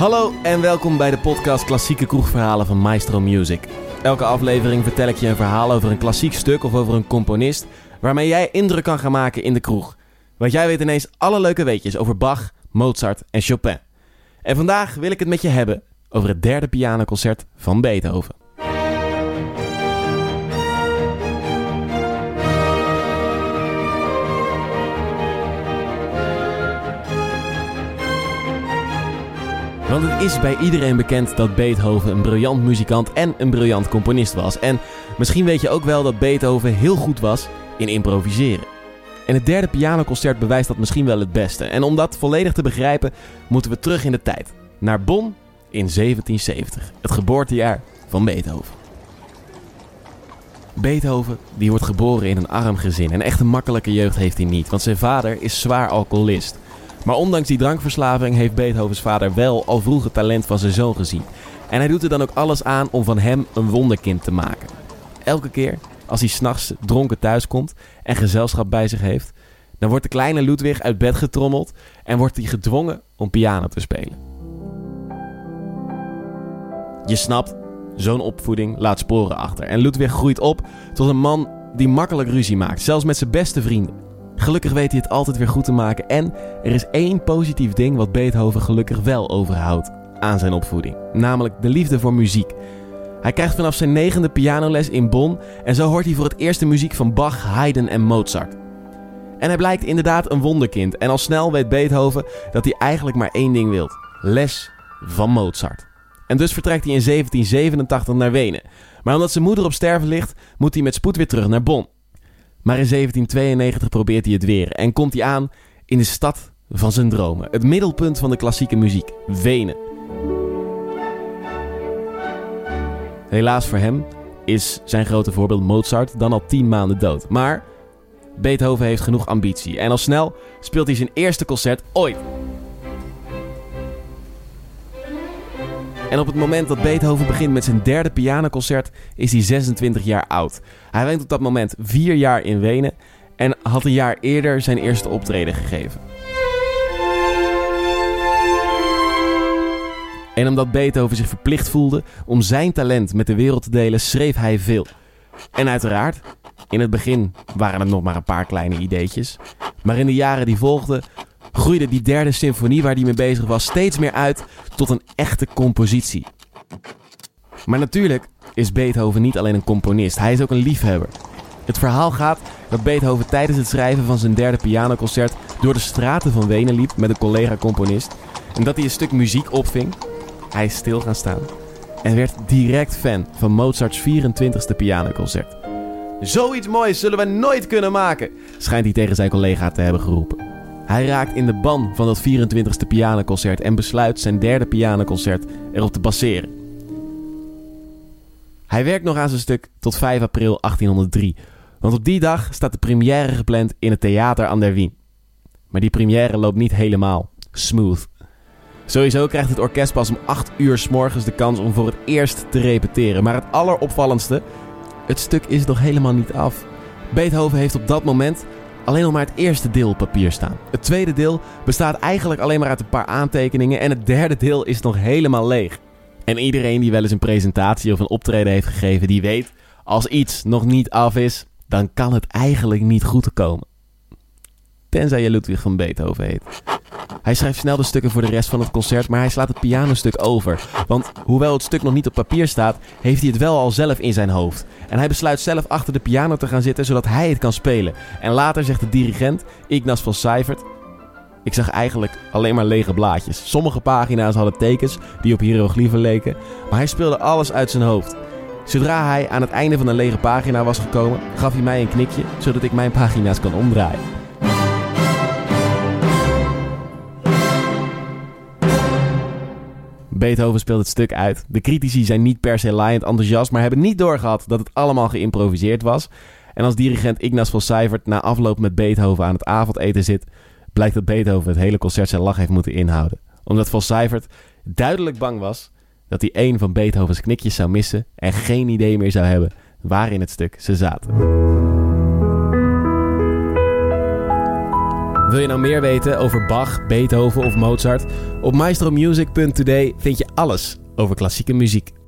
Hallo en welkom bij de podcast Klassieke Kroegverhalen van Maestro Music. Elke aflevering vertel ik je een verhaal over een klassiek stuk of over een componist waarmee jij indruk kan gaan maken in de kroeg. Want jij weet ineens alle leuke weetjes over Bach, Mozart en Chopin. En vandaag wil ik het met je hebben over het derde pianoconcert van Beethoven. Want het is bij iedereen bekend dat Beethoven een briljant muzikant en een briljant componist was. En misschien weet je ook wel dat Beethoven heel goed was in improviseren. En het derde pianoconcert bewijst dat misschien wel het beste. En om dat volledig te begrijpen, moeten we terug in de tijd. Naar Bonn in 1770, het geboortejaar van Beethoven. Beethoven die wordt geboren in een arm gezin. En echt een makkelijke jeugd heeft hij niet, want zijn vader is zwaar alcoholist. Maar ondanks die drankverslaving heeft Beethovens vader wel al vroeg het talent van zijn zoon gezien. En hij doet er dan ook alles aan om van hem een wonderkind te maken. Elke keer als hij s'nachts dronken thuiskomt en gezelschap bij zich heeft, dan wordt de kleine Ludwig uit bed getrommeld en wordt hij gedwongen om piano te spelen. Je snapt, zo'n opvoeding laat sporen achter. En Ludwig groeit op tot een man die makkelijk ruzie maakt, zelfs met zijn beste vrienden. Gelukkig weet hij het altijd weer goed te maken. En er is één positief ding wat Beethoven gelukkig wel overhoudt aan zijn opvoeding. Namelijk de liefde voor muziek. Hij krijgt vanaf zijn negende pianoles in Bonn en zo hoort hij voor het eerst de muziek van Bach, Haydn en Mozart. En hij blijkt inderdaad een wonderkind en al snel weet Beethoven dat hij eigenlijk maar één ding wil: les van Mozart. En dus vertrekt hij in 1787 naar Wenen. Maar omdat zijn moeder op sterven ligt, moet hij met spoed weer terug naar Bonn. Maar in 1792 probeert hij het weer en komt hij aan in de stad van zijn dromen. Het middelpunt van de klassieke muziek, Wenen. Helaas voor hem is zijn grote voorbeeld Mozart dan al tien maanden dood. Maar Beethoven heeft genoeg ambitie en al snel speelt hij zijn eerste concert ooit. En op het moment dat Beethoven begint met zijn derde pianoconcert is hij 26 jaar oud. Hij woont op dat moment vier jaar in Wenen en had een jaar eerder zijn eerste optreden gegeven. En omdat Beethoven zich verplicht voelde om zijn talent met de wereld te delen, schreef hij veel. En uiteraard, in het begin waren het nog maar een paar kleine ideetjes. Maar in de jaren die volgden groeide die derde symfonie waar hij mee bezig was steeds meer uit tot een echte compositie. Maar natuurlijk is Beethoven niet alleen een componist, hij is ook een liefhebber. Het verhaal gaat dat Beethoven tijdens het schrijven van zijn derde pianoconcert door de straten van Wenen liep met een collega-componist en dat hij een stuk muziek opving. Hij is stil gaan staan en werd direct fan van Mozarts 24e pianoconcert. Zoiets moois zullen we nooit kunnen maken, schijnt hij tegen zijn collega te hebben geroepen. Hij raakt in de ban van dat 24e pianoconcert en besluit zijn derde pianoconcert erop te baseren. Hij werkt nog aan zijn stuk tot 5 april 1803, want op die dag staat de première gepland in het Theater aan der Wien. Maar die première loopt niet helemaal smooth. Sowieso krijgt het orkest pas om 8 uur s morgens de kans om voor het eerst te repeteren. Maar het alleropvallendste, het stuk is nog helemaal niet af. Beethoven heeft op dat moment alleen nog maar het eerste deel op papier staan. Het tweede deel bestaat eigenlijk alleen maar uit een paar aantekeningen en het derde deel is nog helemaal leeg. En iedereen die wel eens een presentatie of een optreden heeft gegeven, die weet, als iets nog niet af is, dan kan het eigenlijk niet goed komen. Tenzij je Ludwig van Beethoven heet. Hij schrijft snel de stukken voor de rest van het concert, maar hij slaat het pianostuk over. Want hoewel het stuk nog niet op papier staat, heeft hij het wel al zelf in zijn hoofd. En hij besluit zelf achter de piano te gaan zitten, zodat hij het kan spelen. En later zegt de dirigent, Ignas van Seifert... Ik zag eigenlijk alleen maar lege blaadjes. Sommige pagina's hadden tekens die op hieroglyphen leken, maar hij speelde alles uit zijn hoofd. Zodra hij aan het einde van een lege pagina was gekomen, gaf hij mij een knikje, zodat ik mijn pagina's kan omdraaien. Beethoven speelt het stuk uit. De critici zijn niet per se laaiend enthousiast, maar hebben niet doorgehad dat het allemaal geïmproviseerd was. En als dirigent Ignas van na afloop met Beethoven aan het avondeten zit, blijkt dat Beethoven het hele concert zijn lach heeft moeten inhouden. Omdat van duidelijk bang was dat hij één van Beethovens knikjes zou missen en geen idee meer zou hebben waar in het stuk ze zaten. Wil je nou meer weten over Bach, Beethoven of Mozart? Op maestromusic.today vind je alles over klassieke muziek.